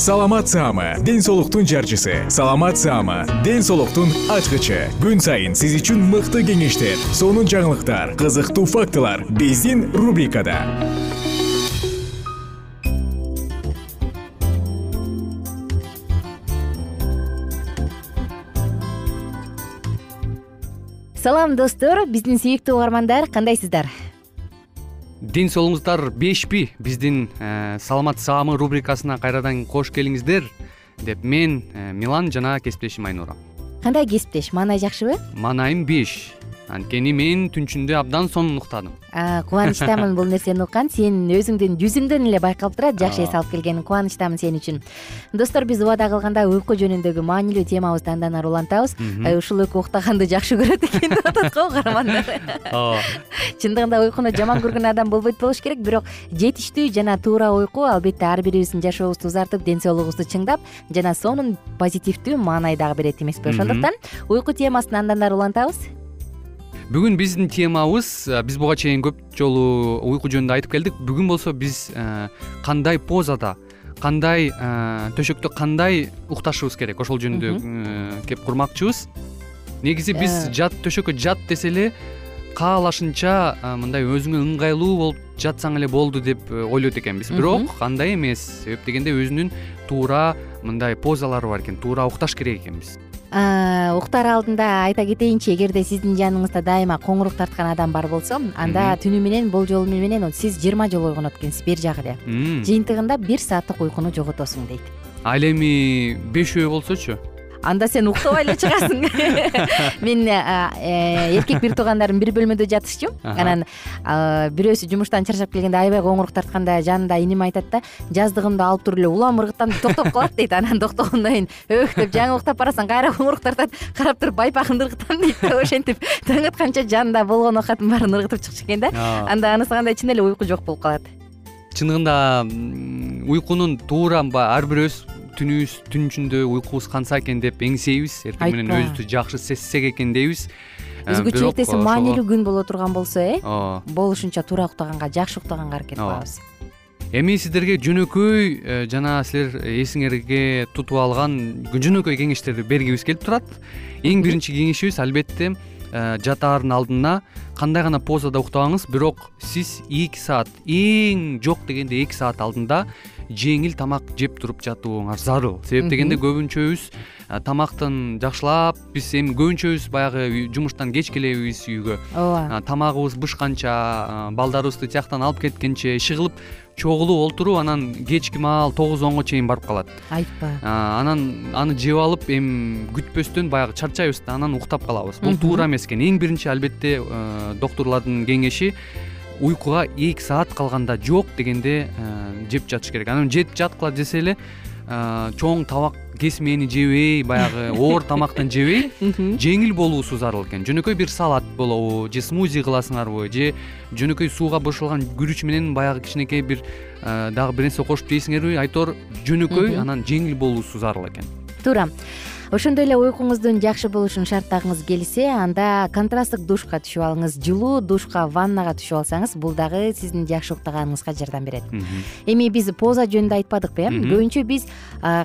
саламат саама ден соолуктун жарчысы. Саламат саама ден соолуктун ачкычы. Күн сайын сиз үчүн мыкты кеңештер сонун жаңылыктар кызыктуу фактылар биздин рубрикада. Салам достор. Биздин сүйүктүү угармандар кандайсыздар ден соолугуңуздар бешпи. Биздин э, саламат саамы рубрикасына кайрадан кош келиңиздер деп мен э, милан жана кесиптешим айнура. Кандай кесиптеш? Маанай жакшыбы? Маанайым беш анткени мен түн ичинде абдан сонун уктадым. Кубанычтамын бул нерсени уккан. Сен өзүңдүн жүзүңдөн эле байкалып турат жакшы эс алып келгениң кубанычтамын сен үчүн. Достор биз убада кылгандай уйку жөнүндөгү маанилүү темабызды андан ары улантабыз. Э, ушул экөө уктаганды жакшы көрөт экен. Деп атат го угармандар ооба чындыгында уйкуну жаман көргөн адам болбойт болуш керек бирок жетиштүү жана туура уйку албетте ар бирибиздин жашообузду узартып ден соолугубузду чыңдап жана сонун позитивдүү маанай дагы берет эмеспи ошондуктан. Уйку темасын андан ары улантабыз бүгүн биздин темабыз биз буга чейин көп жолу уйку жөнүндө айтып келдик. Бүгүн болсо биз кандай позада кандай төшөктө кандай укташыбыз керек? Ошол жөнүндө кеп курмакчыбыз. Негизи биз Э. жат төшөккө жат десе эле каалашынча мындай өзүңө ыңгайлуу болуп жатсаң эле болду деп э, ойлойт экенбиз. Бирок андай эмес себеп дегенде өзүнүн туура мындай позалары бар экен туура укташ керек экенбиз уктар алдында айта кетейинчи эгерде сиздин жаныңызда дайыма коңурук тарткан адам бар болсо анда түнү менен болжол менен жиз жыйырма жолу ойгонот экенсиз бери жагы эле. Жыйынтыгында бир сааттык уйкуну жоготосуң дейт. Ал эми бешөө болсочу анда сен уктабай эле чыгасың. Мен а, э, эркек бир туугандарым бир бөлмөдө жатышчу. Анан а, бирөөсү жумуштан чарчап келгенде аябай коңурук тартканда жанында иним айтат да жаздыгымды алып туруп эле улам ыргытам токтоп калат дейт. Анан токтогондон кийин өх деп жаңы уктап барасаң кайра коңурук тартат карап туруп байпагымды ыргытам дейт да ошентип таң атканча жанында болгон оокатын баарын ыргытып чыкчу экен да. Анда анысы кандай чын эле уйку жок болуп калат. Чындыгында уйкунун туура ар бирөөбүз түнүбүз түн ичинде уйкубуз канса экен деп эңсейбиз. Эртең менен өзүбүздү жакшы сезсек экен дейбиз. Э, өзгөчө эртеси маанилүү күн боло турган болсо э? Ооба болушунча туура уктаганга жакшы уктаганга аракет кылабыз. Эми сиздерге жөнөкөй э, жана силер эсиңерге тутуп алган жөнөкөй кеңештерди бергибиз келип турат. Эң биринчи кеңешибиз албетте э, жатаардын алдына кандай гана позада уктабаңыз бирок сиз эки саат эң жок дегенде эки саат алдында жеңил тамак жеп туруп жатууңар зарыл. Себеп дегенде көбүнчөбүз тамактын жакшылап биз эми көбүнчөбүз баягы жумуштан кеч келебиз үйгө. Ооба. Тамагыбыз бышканча балдарыбызды тияктан алып кеткенче иши кылып чогулуп олтуруп анан кечки маал тогуз онго чейин барып калат. Айтпа. Анан аны жеп алып эми күтпөстөн баягы чарчайбыз да анан уктап калабыз. Бул туура эмес экен. Эң биринчи албетте доктурлардын кеңеши уйкуга эки саат калганда жок дегенде э, жеп жатыш керек. Анан жетип жаткыла десе эле э, чоң табак кесмени жебей баягы оор тамактан жебей жеңил болуусу зарыл экен. Жөнөкөй бир салат болобу же смузи кыласыңарбы же жөнөкөй сууга бошолгон күрүч менен баягы кичинекей бир э, дагы бир нерсе кошуп жейсиңерби айтор жөнөкөй анан жеңил болуусу зарыл экен. Туура ошондой эле уйкуңуздун жакшы болушун шарттагыңыз келсе анда контрасттык душка түшүп алыңыз жылуу душка ваннага түшүп алсаңыз бул дагы сиздин жакшы уктаганыңызга жардам берет. Эми биз поза жөнүндө айтпадыкпы э көбүнчө биз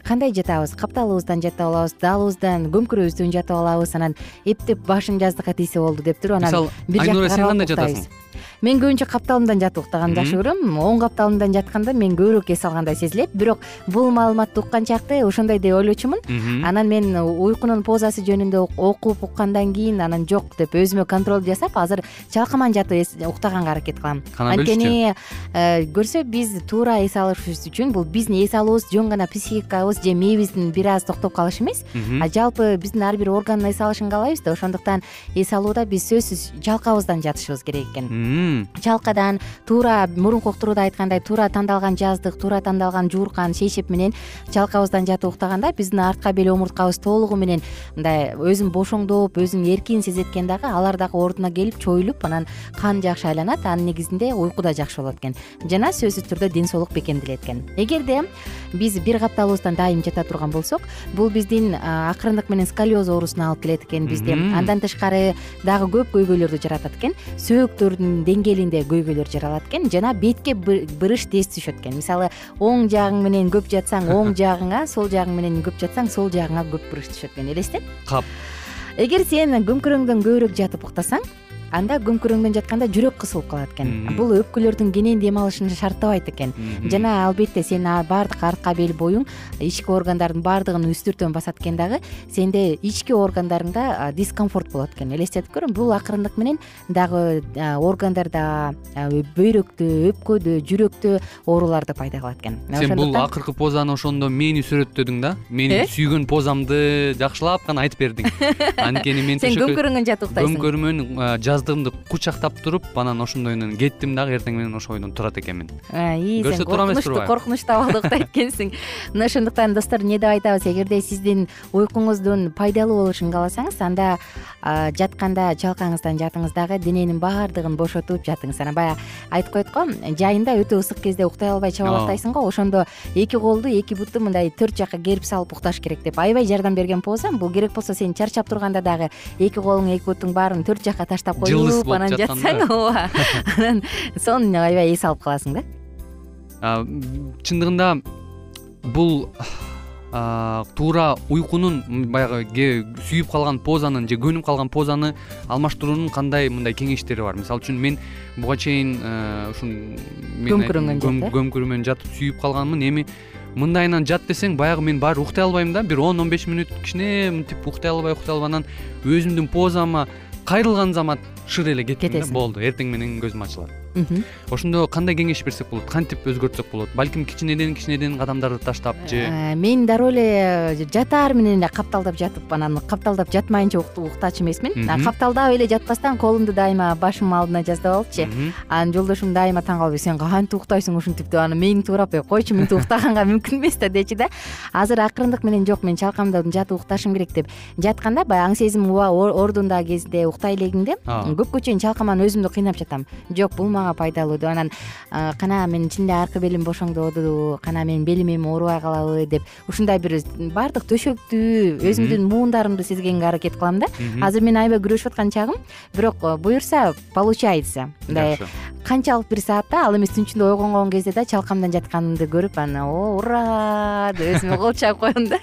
кандай жатабыз? Капталыбыздан жатып алабыз даалыбыздан көмкөрүбүздөн жатып алабыз анан эптеп башым жаздыкка тийсе болду деп туруп анан мисалы айнура сен кандай жатасың мен көбүнчө капталымдан жатып уктаганды жакшы көрөм оң капталымдан жатканда мен көбүрөөк эс алгандай сезилет. Бирок бул маалыматты укканчакты ошондой деп ойлочумун. Анан мен уйкунун позасы жөнүндө окуп уккандан кийин анан жок деп өзүмө контроль жасап азыр чалкаман жатып уктаганга аракет кылам. Анткени э, көрсө биз туура эс алышыбыз үчүн бул биздин эс алуубуз жөн гана психикабыз же мээбиздин бир аз токтоп калышы эмес. А жалпы биздин ар бир органдын эс алышын каалайбыз да ошондуктан эс алууда биз сөзсүз чалкабыздан жатышыбыз керек экен чалкадан туура мурунку уктурууда айткандай туура тандалган жаздык туура тандалган жууркан шейшеп менен чалкабыздан жатып уктаганда биздин артка бел омурткабыз толугу менен мындай өзүн бошоңдоп өзүн эркин сезет экен дагы алар дагы ордуна келип чоюлуп анан кан жакшы айланат анын негизинде уйку да жакшы болот экен. Жана сөзсүз түрдө ден соолук бекемделет экен. Эгерде биз бир капталыбыздан дайым жата турган болсок бул биздин акырындык менен сколиоз оорусуна алып келет экен бизди андан тышкары дагы көп көйгөйлөрдү жаратат экен. Сөөктөрдүн деңгээлинде көйгөйлөр жаралат экен жана бетке бырыш тез түшөт экен. Мисалы оң жагың менен көп жатсаң оң жагыңа сол жагың менен көп жатсаң сол жагыңа көп бырыш түшөт экен. Элестет? Кап. Эгер сен көмкөрөңдөн көбүрөөк жатып уктасаң анда көмкөрөңдөн жатканда жүрөк кысылып калат экен. Бул өпкөлөрдүн кенен дем алышын шарттабайт экен. Жана албетте сенин баардык артка бел боюң ички органдардын баардыгын үстүртөн басат экен дагы сенде ички органдарыңда дискомфорт болот экен. Элестетип көр бул акырындык менен дагы органдарда бөйрөктө өпкөдө жүрөктө ооруларды пайда кылат экен. Сен бул акыркы позаны ошондо мени сүрөттөдүң да? Менин э? сүйгөн позамды жакшылап гана айтып бердиң. Анткени мен сен көмкөрөңөн жатып уктайсың көмкөрүмөн жаздыгымды кучактап туруп анан ошондойдон кеттим дагы эртең менен ошол ойдон турат экенмин. Ии көрсө туура эмес турбайбы коркунучтуу абалда уктайт экенсиң. Мына ошондуктан достор эмне деп айтабыз? Эгерде сиздин уйкуңуздун пайдалуу болушун кааласаңыз анда жатканда чалкаңыздан жатыңыз дагы дененин баардыгын бошотуп жатыңыз. Анан баягы айтып коет го жайында өтө ысык кезде уктай албай чабалактайсың го. Ошондо эки колду эки бутту мындай төрт жака керип салып укташ керек деп аябай жардам берген поза бул керек болсо сен чарчап турганда дагы эки колуң эки бутуң баарын төрт жака таштап болуп анан жатсаң ооба. Анан сонун аябай эс алып каласың да. Чындыгында бул туура уйкунун баягы сүйүп калган позанын же көнүп калган позаны алмаштыруунун кандай мындай кеңештери бар? Мисалы үчүн мен буга чейин ушун көмкөрөнгөн жат көмкөрүү менен жатып сүйүп калганмын. Эми мындайынан жат десең баягы мен баары уктай албайм да. бир он он беш мүнөт кичине мынтип уктай албай уктай албай анан өзүмдүн позама кайрылган замат шыр эле кеттим да болду. Эртең менен көзүм ачылат ошондо кандай кеңеш берсек болот? Кантип өзгөртсөк болот? Балким кичинеден кичинеден кадамдарды таштап же э, мен дароо эле жатаар менен эле капталдап жатып анан капталдап жатмайынча уктачу эмесмин. Капталдап эле жатпастан колумду дайыма башымдын алдына жаздап алыпчы анан жолдошум дайыма таң калып сен кантип уктайсың ушинтип? деп анан мээңди туурап эй койчу мынтип уктаганга мүмкүн эмес да дечи да. Азыр акырындык менен жок мен чалкамдан жатып укташым керек деп жатканда баягы аң сезим ордунда кезде уктай элегиңде көпкө чейин чалкаман өзүмдү кыйнап жатам. Жок бул пайдалуу деп анан кана менин чынында аркы белим бошоңдоду кана менин белим эми оорубай калабы деп ушундай бир баардык төшөктү өзүмдүн муундарымды сезгенге аракет кылам да. Азыр мен аябай күрөшүп аткан чагым бирок буюрса получается. Мындай канчалык бир саатта ал эмес түн ичинде ойгонгон кезде да чалкамдан жатканымды көрүп анан о ура! деп өзүмө кол чабып коем да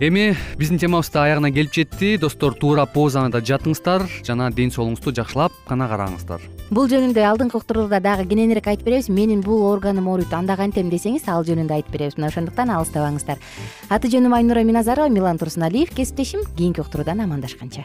эми биздин темабыз да аягына келип жетти. Достор туура позада жатыңыздар жана ден соолугуңузду жакшылап гана караңыздар. Бул жөнүндө алдыңкы уктурууда дагы кененирээк айтып беребиз. Менин бул органым ооруйт анда кантем десеңиз ал жөнүндө айтып беребиз. Мына ошондуктан алыстабаңыздар. Аты жөнүм айнура миназарова милан турсуналиев. Кесиптешим. Кийинки уктуруудан амандашканча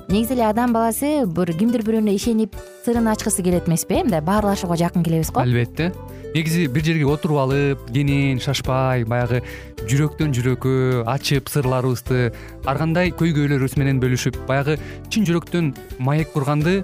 негизи эле адам баласы бир кимдир бирөөнө ишенип сырын ачкысы келет эмеспи э мындай баарлашууга жакын келебиз го. Албетте. Негизи бир жерге отуруп алып кенен шашпай баягы жүрөктөн жүрөккө ачып сырларыбызды ар кандай көйгөйлөрүбүз менен бөлүшүп баягы чын жүрөктөн маек курганды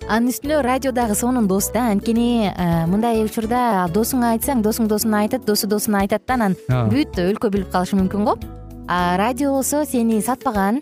анын үстүнө радио дагы сонун дос да анткени э, мындай учурда досуңа айтсаң досуң досуна айтат досу досуна айтат да анан бүт өлкө билип калышы мүмкүн го. А радио болсо сени сатпаган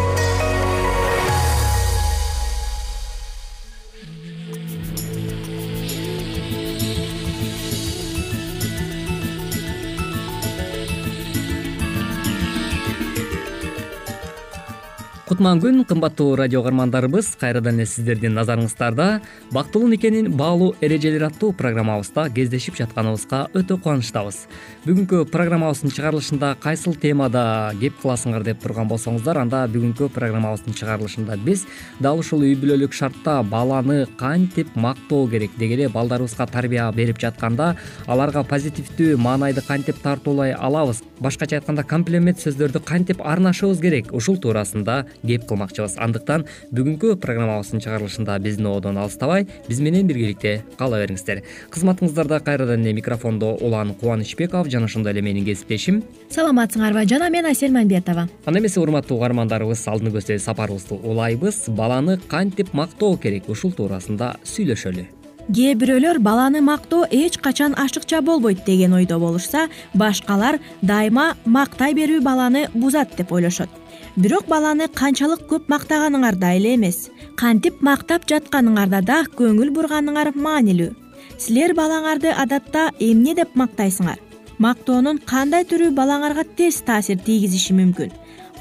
кутман күн кымбаттуу радио угармандарыбыз кайрадан эле сиздердин назарыңыздарда. Бактылуу никенин баалуу эрежелери аттуу программабызда кездешип жатканыбызга өтө кубанычтабыз. Бүгүнкү программабыздын чыгарылышында кайсыл темада кеп кыласыңар деп турган болсоңуздар анда бүгүнкү программабыздын чыгарылышында биз дал ушул үй бүлөлүк шартта баланы кантип мактоо керек деги эле балдарыбызга тарбия берип жатканда аларга позитивдүү маанайды кантип тартуулай алабыз. Башкача айтканда комплимент сөздөрдү кантип арнашыбыз керек ушул туурасында кеп кылмакчыбыз андыктан бүгүнкү программабыздын чыгарылышында биздин ободон алыстабай биз менен биргеликте кала бериңиздер. Кызматыңыздарда кайрадан эле микрофондо улан кубанычбеков жана ошондой эле менин кесиптешим саламатсыңарбы жана мен асель мамбетова анда эмесе урматтуу угармандарыбыз алдыны көздөй сапарыбызды улайбыз. Баланы кантип мактоо керек ушул туурасында сүйлөшөлү. Кээ бирөөлөр баланы мактоо эч качан ашыкча болбойт деген ойдо болушса башкалар дайыма мактай берүү баланы бузат деп ойлошот бирок баланы канчалык көп мактаганыңарда эле эмес. Кантип мактап жатканыңарда да көңүл бурганыңар маанилүү. Силер балаңарды адатта эмне деп мактайсыңар? Мактоонун кандай түрү балаңарга тез таасир тийгизиши мүмкүн?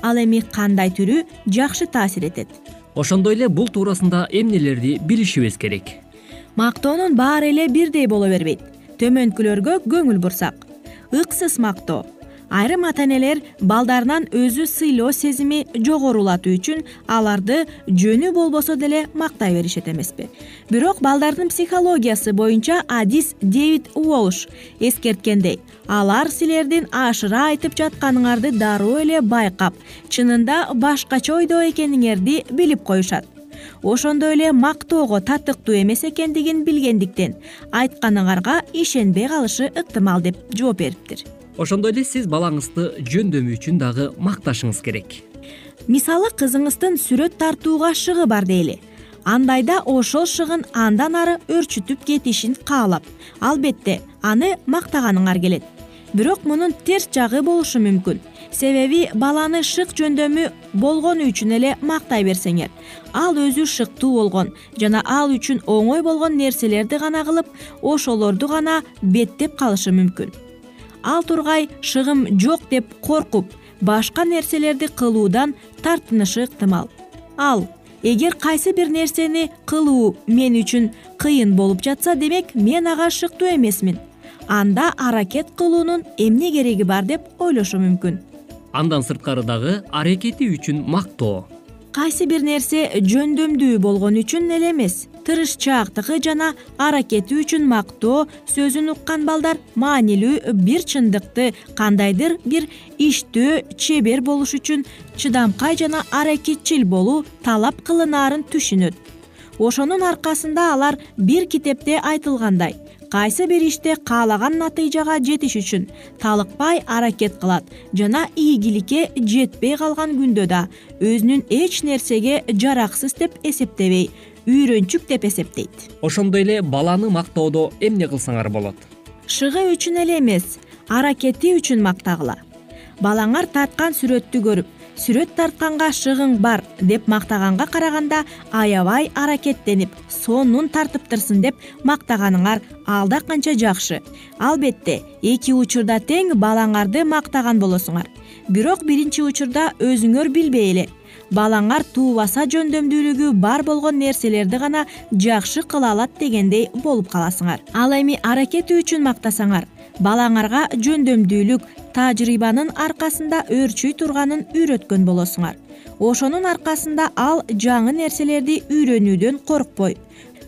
Ал эми кандай түрү жакшы таасир этет? Ошондой эле бул туурасында эмнелерди билишибиз керек. Мактоонун баары эле бирдей боло бербейт. Төмөнкүлөргө көңүл бурсак. Ыксыз мактоо айрым ата энелер балдарынан өзү сыйлоо сезими жогорулатуу үчүн аларды жөнү болбосо деле мактай беришет эмеспи. Бирок балдардын психологиясы боюнча адис дэвид уолш эскерткендей алар силердин ашыра айтып жатканыңарды дароо эле байкап чынында башкача ойдо экениңерди билип коюшат. Ошондой эле мактоого татыктуу эмес экендигин билгендиктен айтканыңарга ишенбей калышы ыктымал деп жооп бериптир ошондой эле сиз балаңызды жөндөмү үчүн дагы макташыңыз керек. Мисалы кызыңыздын сүрөт тартууга шыгы бар дейли. Андайда ошол шыгын андан ары өөрчүтүп кетишин каалап албетте аны мактаганыңар келет. Бирок мунун терс жагы болушу мүмкүн. Себеби баланы шык жөндөмү болгону үчүн эле мактай берсеңер. Ал өзү шыктуу болгон жана ал үчүн оңой болгон нерселерди гана кылып ошолорду гана беттеп калышы мүмкүн ал тургай шыгым жок деп коркуп башка нерселерди кылуудан тартынышы ыктымал. Ал эгер кайсы бир нерсени кылуу мен үчүн кыйын болуп жатса демек мен ага шыктуу эмесмин. Анда аракет кылуунун эмне кереги бар деп ойлошу мүмкүн. Андан сырткары дагы аракети үчүн мактоо кайсы бир нерсе жөндөмдүү болгону үчүн эле эмес. Тырышчаактыгы жана аракети үчүн мактоо сөзүн уккан балдар маанилүү бир чындыкты кандайдыр бир иштөө чебер болуш үчүн чыдамкай жана аракетчил болуу талап кылынаарын түшүнөт. Ошонун аркасында алар бир китепте айтылгандай кайсы бир иште каалаган натыйжага жетиш үчүн талыкпай аракет кылат жана ийгиликке жетпей калган күндө да өзүнүн эч нерсеге жараксыз деп эсептебей үйрөнчүк деп эсептейт. Ошондой эле баланы мактоодо эмне кылсаңар болот? Шыгы үчүн эле эмес аракети үчүн мактагыла. Балаңар тарткан сүрөттү көрүп сүрөт тартканга шыгың бар деп мактаганга караганда аябай аракеттенип сонун тартыптырсың деп мактаганыңар алда канча жакшы. Албетте эки учурда тең балаңарды мактаган болосуңар. Бирок биринчи учурда өзүңөр билбей эле. Балаңар туубаса жөндөмдүүлүгү бар болгон нерселерди гана жакшы кыла алат дегендей болуп каласыңар. Ал эми аракети үчүн мактасаңар балаңарга жөндөмдүүлүк тажрыйбанын аркасында өөрчүй турганын үйрөткөн болосуңар. Ошонун аркасында ал жаңы нерселерди үйрөнүүдөн коркпой.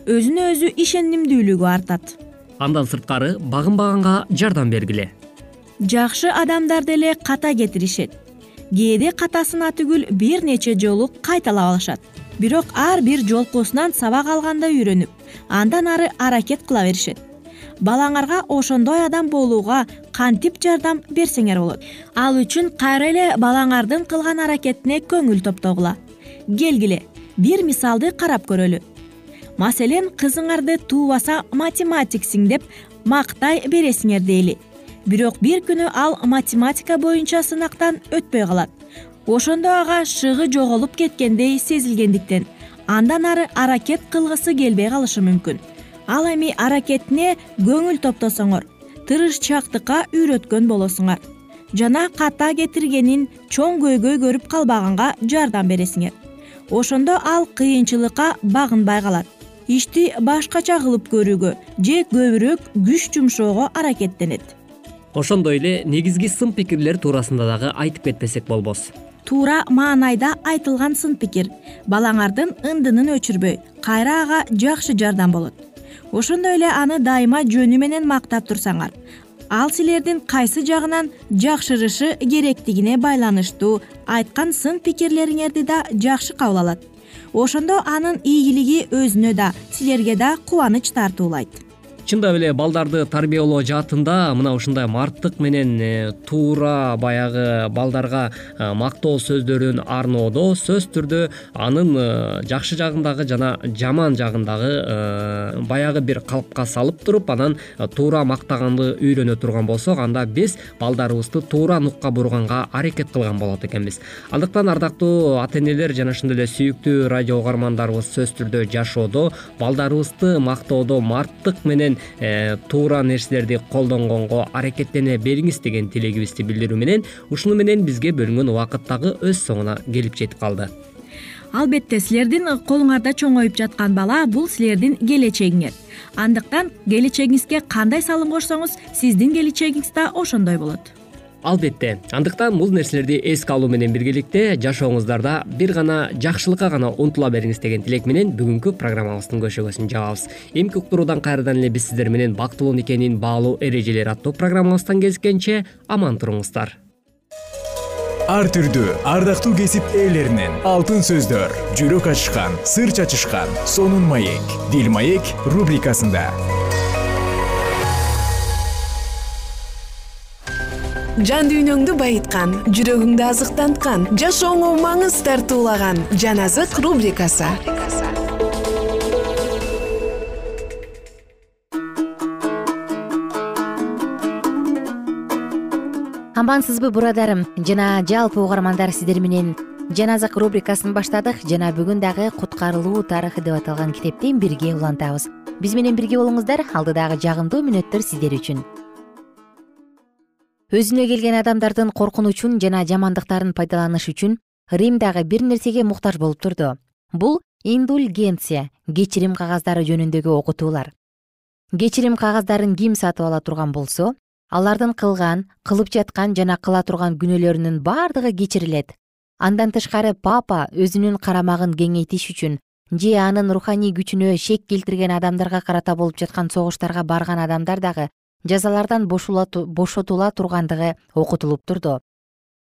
Өзүнө өзү ишенимдүүлүгү артат. Андан сырткары багынбаганга жардам бергиле. Жакшы адамдар деле ката кетиришет. Кээде катасына түгүл бир нече жолу кайталап алышат. Бирок ар бир жолкусунан сабак алганда үйрөнүп андан ары аракет кыла беришет балаңарга ошондой адам болууга кантип жардам берсеңер болот. Ал үчүн кайра эле балаңардын кылган аракетине көңүл топтогула. Келгиле бир мисалды карап көрөлү. Маселен кызыңарды туубаса математиксиң деп мактай бересиңер дейли. Бирок бир күнү ал математика боюнча сынактан өтпөй калат. Ошондо ага шыгы жоголуп кеткендей сезилгендиктен андан ары аракет кылгысы келбей калышы мүмкүн ал эми аракетине көңүл топтосоңор тырышчаактыкка үйрөткөн болосуңар. Жана ката кетиргенин чоң көйгөй көрүп калбаганга жардам бересиңер. Ошондо ал кыйынчылыкка багынбай калат ишти башкача кылып көрүүгө же көбүрөөк күч жумшоого аракеттенет. Ошондой эле негизги сын пикирлер туурасында дагы айтып кетпесек болбос. Туура маанайда айтылган сын пикир. Балаңардын ындынын өчүрбөй кайра ага жакшы жардам болот ошондой эле аны дайыма жөнү менен мактап турсаңар. Ал силердин кайсы жагынан жакшырышы керектигине байланыштуу айткан сын пикирлериңерди да жакшы кабыл алат. Ошондо анын ийгилиги өзүнө да силерге да кубаныч тартуулайт чындап эле балдарды тарбиялоо жаатында мына ушундай марттык менен э, туура баягы балдарга э, мактоо сөздөрүн арноодо сөзсүз түрдө анын э, жакшы жагын дагы жана жаман жагын дагы баягы бир калыпка салып туруп анан туура мактаганды үйрөнө турган болсок анда биз балдарыбызды туура нукка бурганга аракет кылган болот экенбиз. Андыктан ардактуу ата энелер жана ошондой эле сүйүктүү радио угармандарыбыз сөзсүз түрдө жашоодо балдарыбызды мактоодо марттык менен Э, туура нерселерди колдонгонго аракеттене бериңиз деген тилегибизди билдирүү менен ушуну менен бизге бөлүнгөн убакыт дагы өз соңуна келип жетип калды. Албетте силердин колуңарда чоңоюп жаткан бала бул силердин келечегиңер. Андыктан келечегиңизге кандай салым кошсоңуз сиздин келечегиңиз да ошондой болот албетте. Андыктан бул нерселерди эске алуу менен биргеликте жашооңуздарда бир гана жакшылыкка гана умтула бериңиз деген тилек менен бүгүнкү программабыздын көшөгөсүн жабабыз эмки уктуруудан кайрадан эле биз сиздер менен бактылуу никенин баалуу эрежелери аттуу программабыздан кезишкенче аман туруңуздар. Ар түрдүү ардактуу кесип ээлеринен алтын сөздөр жүрөк ачышкан сыр чачышкан сонун маек дил маек рубрикасында жан дүйнөңдү байыткан жүрөгүңдү азыктанткан жашооңо маңыз тартуулаган жан азык рубрикасы. Амансызбы бурадарым? Жана жалпы угармандар сиздер менен. Жан азык рубрикасын баштадык жана бүгүн дагы куткарылуу тарыхы деп аталган китептен бирге улантабыз. Биз менен бирге болуңуздар алдыдагы жагымдуу мүнөттөр сиздер үчүн өзүнө келген адамдардын коркунучун жана жамандыктарын пайдаланыш үчүн рим дагы бир нерсеге муктаж болуп турду. Бул индульгенция кечирим кагаздары жөнүндөгү окутуулар. Кечирим кагаздарын ким сатып ала турган болсо алардын кылган кылып жаткан жана кыла турган күнөөлөрүнүн баардыгы кечирилет. Андан тышкары папа өзүнүн карамагын кеңейтиш үчүн же анын руханий күчүнө шек келтирген адамдарга карата болуп жаткан согуштарга барган адамдар дагы жазалардан бошотула тургандыгы окутулуп турду.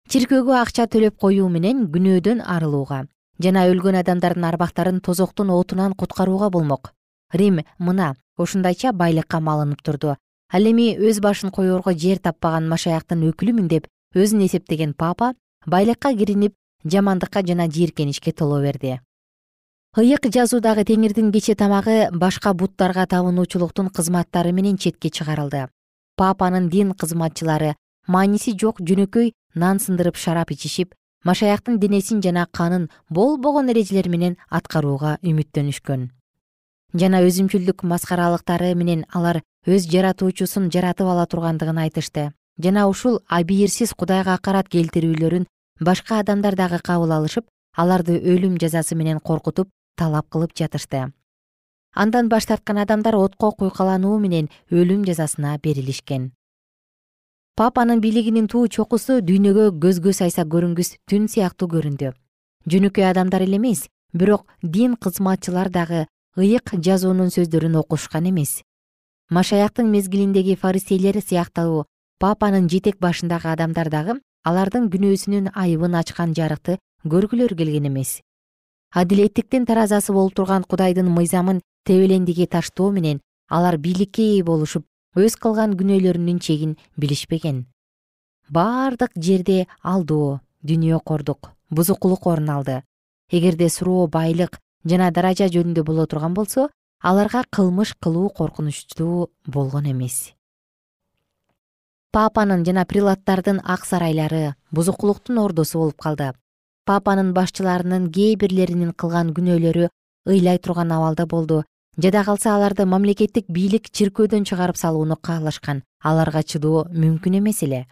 Чиркөөгө акча төлөп коюу менен күнөөдөн арылууга жана өлгөн адамдардын арбактарын тозоктун отунан куткарууга болмок. Рим мына ушундайча байлыкка малынып турду. Ал эми өз башын коерго жер таппаган машаяктын өкүлүмүн деп өзүн эсептеген папа байлыкка киринип жамандыкка жана жийиркеничке толо берди ыйык жазуудагы теңирдин кече тамагы башка буттарга табынуучулуктун кызматтары менен четке чыгарылды. Папанын дин кызматчылары мааниси жок жөнөкөй нан сындырып шарап ичишип машаяктын денесин жана канын болбогон эрежелер менен аткарууга үмүттөнүшкөн. Жана өзүмчүлдүк маскаралыктары менен алар өз жаратуучусун жаратып ала тургандыгын айтышты. Жана ушул абийирсиз кудайга акарат келтирүүлөрүн башка адамдар дагы кабыл алышып аларды өлүм жазасы менен коркутуп талап кылып жатышты. Андан баш тарткан адамдар отко куйкалануу менен өлүм жазасына берилишкен. Папанын бийлигинин туу чокусу дүйнөгө көзгө сайса көрүнгүс түн сыяктуу көрүндү. Жөнөкөй адамдар эле эмес бирок дин кызматчылар дагы ыйык жазуунун сөздөрүн окушкан эмес. Машаяктын мезгилиндеги фаристейлер сыяктуу папанын жетек башындагы адамдар дагы алардын күнөөсүнүн айыбын ачкан жарыкты көргүлөрү келген эмес адилеттиктин таразасы болуп турган кудайдын мыйзамын тебелендиге таштоо менен алар бийликке ээ болушуп өз кылган күнөөлөрүнүн чегин билишпеген. Баардык жерде алдоо дүнүйөкордук бузукулук орун алды. Эгерде суроо байлык жана даража жөнүндө боло турган болсо аларга кылмыш кылуу коркунучтуу болгон эмес. Папанын жана прилаттардын ак сарайлары бузукулуктун ордосу болуп калды папанын башчыларынын кээ бирлеринин кылган күнөөлөрү ыйлай турган абалда болду. Жада калса аларды мамлекеттик бийлик чиркөөдөн чыгарып салууну каалашкан. Аларга чыдоо мүмкүн эмес эле.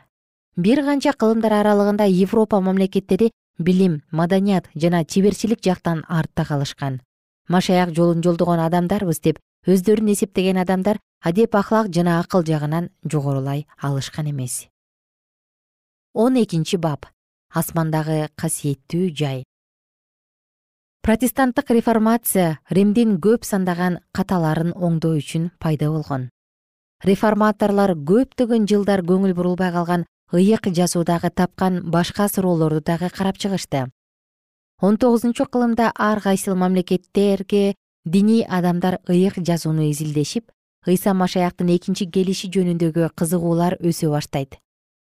Бир канча кылымдар аралыгында европа мамлекеттери билим маданият жана чеберчилик жактан артта калышкан. Машаяк жолун жолдогон адамдарбыз деп өздөрүн эсептеген адамдар адеп ахлак жана акыл жагынан жогорулай алышкан эмес. Он экинчи бап асмандагы касиеттүү жай. Протестанттык реформация римдин көп сандаган каталарын оңдоо үчүн пайда болгон. Реформаторлор көптөгөн жылдар көңүл бурулбай калган ыйык жазуудагы тапкан башка суроолорду дагы карап чыгышты. Он тогузунчу кылымда ар кайсыл мамлекеттерге диний адамдар ыйык жазууну изилдешип ыйса машаяктын экинчи келиши жөнүндөгү кызыгуулар өсө баштайт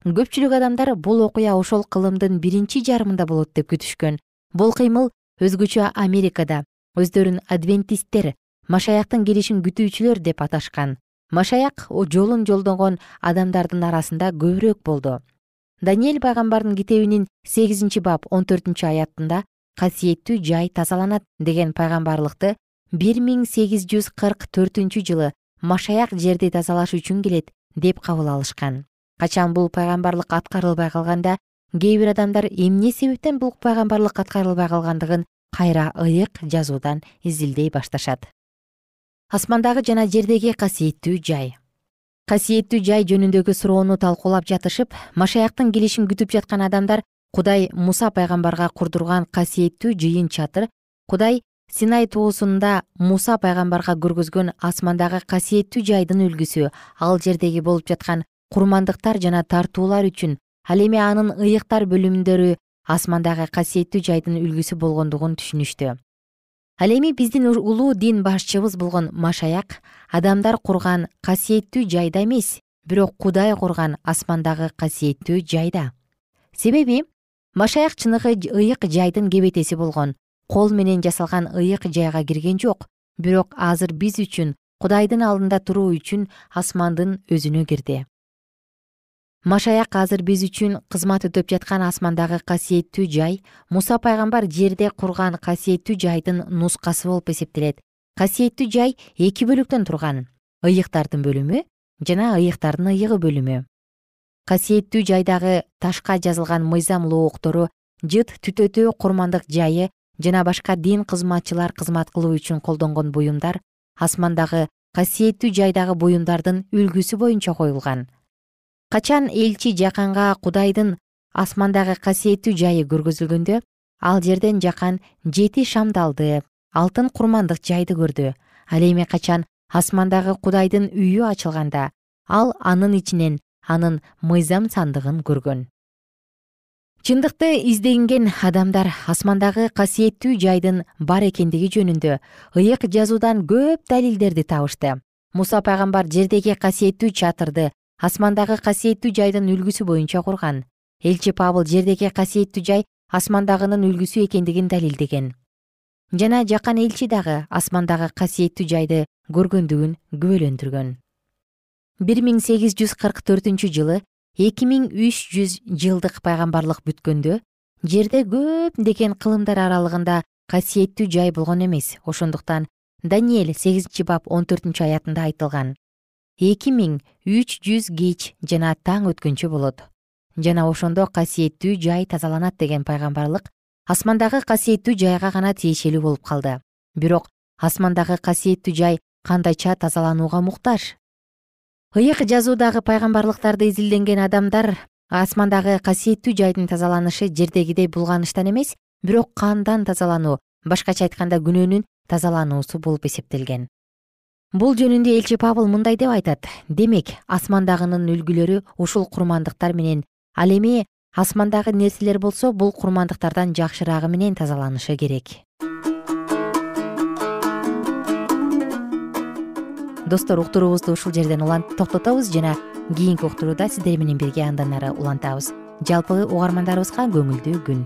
көпчүлүк адамдар бул окуя ошол кылымдын биринчи жарымында болот деп күтүшкөн. Бул кыймыл өзгөчө америкада өздөрүн адвентисттер машаяктын келишин күтүүчүлөр деп аташкан. Машаяк жолун жолдогон адамдардын арасында көбүрөөк болду. Даниэль пайгамбардын китебинин сегизинчи бап он төртүнчү аятында касиеттүү жай тазаланат деген пайгамбарлыкты бир миң сегиз жүз кырк төртүнчү жылы машаяк жерди тазалаш үчүн келет деп кабыл алышкан качан бул пайгамбарлык аткарылбай калганда кээ бир адамдар эмне себептен бул пайгамбарлык аткарылбай калгандыгын кайра ыйык жазуудан изилдей башташат. Асмандагы жана жердеги касиеттүү жай. Касиеттүү жай жөнүндөгү суроону талкуулап жатышып машаяктын келишин күтүп жаткан адамдар кудай муса пайгамбарга курдурган касиеттүү жыйын чатыр кудай синай тоосунда муса пайгамбарга көргөзгөн асмандагы касиеттүү жайдын үлгүсү ал жердеги болуп жаткан курмандыктар жана тартуулар үчүн ал эми анын ыйыктар бөлүмдөрү асмандагы касиеттүү жайдын үлгүсү болгондугун түшүнүштү. Ал эми биздин улуу дин башчыбыз болгон машаяк адамдар курган касиеттүү жайда эмес бирок кудай курган асмандагы касиеттүү жайда. Себеби машаяк чыныгы ыйык жайдын кебетеси болгон кол менен жасалган ыйык жайга кирген жок бирок азыр биз үчүн кудайдын алдында туруу үчүн асмандын өзүнө кирди машаяк азыр биз үчүн кызмат өтөп жаткан асмандагы касиеттүү жай муса пайгамбар жерде курган касиеттүү жайдын нускасы болуп эсептелет. Касиеттүү жай эки бөлүктөн турган. Ыйыктардын бөлүмү жана ыйыктардын ыйыгы бөлүмү. Касиеттүү жайдагы ташка жазылган мыйзам лооктору жыт түтөтүү курмандык жайы жана башка дин кызматчылар кызмат кылуу үчүн колдонгон буюмдар асмандагы касиеттүү жайдагы буюмдардын үлгүсү боюнча коюлган качан элчи жаканга кудайдын асмандагы касиеттүү жайы көргөзүлгөндө ал жерден жакан жети шамдалды алтын курмандык жайды көрдү. Ал эми качан асмандагы кудайдын үйү ачылганда ал анын ичинен анын мыйзам сандыгын көргөн. Чындыкты изденген адамдар асмандагы касиеттүү жайдын бар экендиги жөнүндө ыйык жазуудан көп далилдерди табышты. Муса пайгамбар жердеги касиеттүү чатырды асмандагы касиеттүү жайдын үлгүсү боюнча курган. Элчи пабыл жердеги касиеттүү жай асмандагынын үлгүсү экендигин далилдеген. Жана жакан элчи дагы асмандагы касиеттүү жайды көргөндүгүн күбөлөндүргөн. Бир миң сегиз жүз кырк төртүнчү жылы эки миң үч жүз жылдык пайгамбарлык бүткөндө жерде көптеген кылымдар аралыгында касиеттүү жай болгон эмес. Ошондуктан даниэль сегизинчи бап он төртүнчү аятында айтылган эки миң үч жүз кеч жана таң өткөнчө болот. Жана ошондо касиеттүү жай тазаланат деген пайгамбарлык асмандагы касиеттүү жайга гана тиешелүү болуп калды. Бирок асмандагы касиеттүү жай кандайча тазаланууга муктаж. ыйык жазуудагы пайгамбарлыктарды изилденген адамдар асмандагы касиеттүү жайдын тазаланышы жердегидей булганыштан эмес бирок кандан тазалануу башкача айтканда күнөөнүн тазалануусу болуп эсептелген бул жөнүндө элчи пабыл мындай деп айтат. Демек асмандагынын үлгүлөрү ушул курмандыктар менен ал эми асмандагы нерселер болсо бул курмандыктардан жакшыраагы менен тазаланышы керек. Достор уктуруубузду ушул жерден токтотобуз жана кийинки уктурууда сиздер менен бирге андан ары улантабыз. Жалпы угармандарыбызга көңүлдүү күн